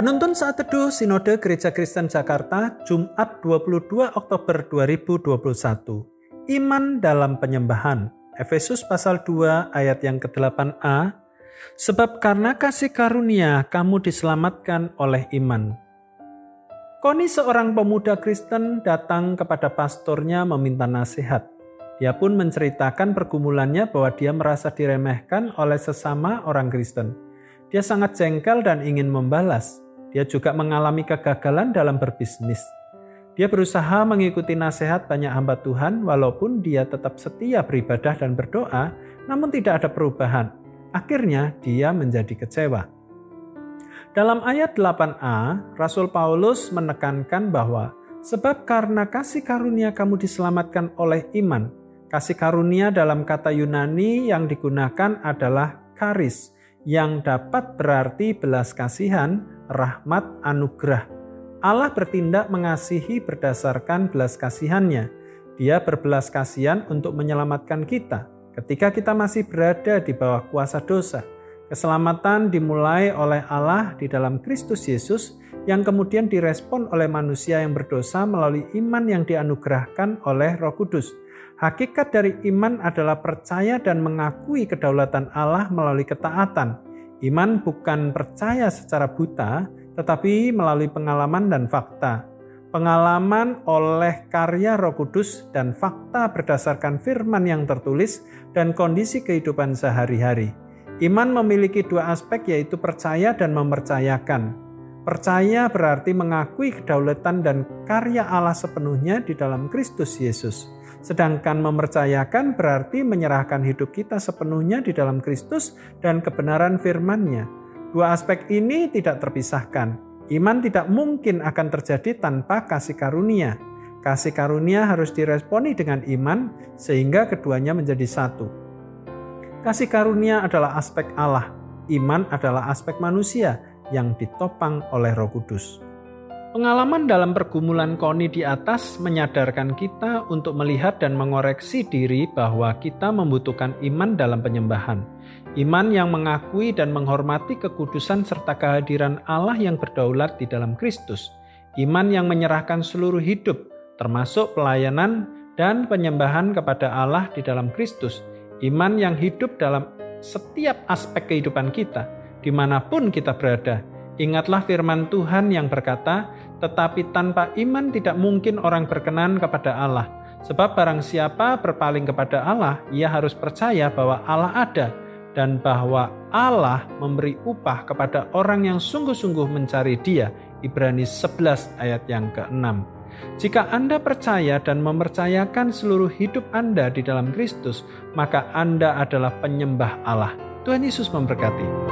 Penuntun saat teduh Sinode Gereja Kristen Jakarta Jumat 22 Oktober 2021. Iman dalam penyembahan. Efesus pasal 2 ayat yang ke-8a. Sebab karena kasih karunia kamu diselamatkan oleh iman. Koni seorang pemuda Kristen datang kepada pastornya meminta nasihat. Dia pun menceritakan pergumulannya bahwa dia merasa diremehkan oleh sesama orang Kristen. Dia sangat jengkel dan ingin membalas. Dia juga mengalami kegagalan dalam berbisnis. Dia berusaha mengikuti nasihat banyak hamba Tuhan walaupun dia tetap setia beribadah dan berdoa, namun tidak ada perubahan. Akhirnya dia menjadi kecewa. Dalam ayat 8a, Rasul Paulus menekankan bahwa sebab karena kasih karunia kamu diselamatkan oleh iman. Kasih karunia dalam kata Yunani yang digunakan adalah karis, yang dapat berarti belas kasihan, rahmat, anugerah. Allah bertindak mengasihi berdasarkan belas kasihannya. Dia berbelas kasihan untuk menyelamatkan kita ketika kita masih berada di bawah kuasa dosa. Keselamatan dimulai oleh Allah di dalam Kristus Yesus yang kemudian direspon oleh manusia yang berdosa melalui iman yang dianugerahkan oleh Roh Kudus. Hakikat dari iman adalah percaya dan mengakui kedaulatan Allah melalui ketaatan. Iman bukan percaya secara buta, tetapi melalui pengalaman dan fakta. Pengalaman oleh karya Roh Kudus dan fakta berdasarkan firman yang tertulis dan kondisi kehidupan sehari-hari. Iman memiliki dua aspek yaitu percaya dan mempercayakan. Percaya berarti mengakui kedaulatan dan karya Allah sepenuhnya di dalam Kristus Yesus. Sedangkan mempercayakan berarti menyerahkan hidup kita sepenuhnya di dalam Kristus dan kebenaran firman-Nya. Dua aspek ini tidak terpisahkan. Iman tidak mungkin akan terjadi tanpa kasih karunia. Kasih karunia harus diresponi dengan iman sehingga keduanya menjadi satu. Kasih karunia adalah aspek Allah, iman adalah aspek manusia yang ditopang oleh Roh Kudus. Pengalaman dalam pergumulan Koni di atas menyadarkan kita untuk melihat dan mengoreksi diri bahwa kita membutuhkan iman dalam penyembahan. Iman yang mengakui dan menghormati kekudusan serta kehadiran Allah yang berdaulat di dalam Kristus. Iman yang menyerahkan seluruh hidup, termasuk pelayanan dan penyembahan kepada Allah di dalam Kristus. Iman yang hidup dalam setiap aspek kehidupan kita, di mana pun kita berada, Ingatlah firman Tuhan yang berkata, "Tetapi tanpa iman tidak mungkin orang berkenan kepada Allah, sebab barang siapa berpaling kepada Allah, ia harus percaya bahwa Allah ada dan bahwa Allah memberi upah kepada orang yang sungguh-sungguh mencari Dia." Ibrani 11 ayat yang ke-6. Jika Anda percaya dan mempercayakan seluruh hidup Anda di dalam Kristus, maka Anda adalah penyembah Allah. Tuhan Yesus memberkati.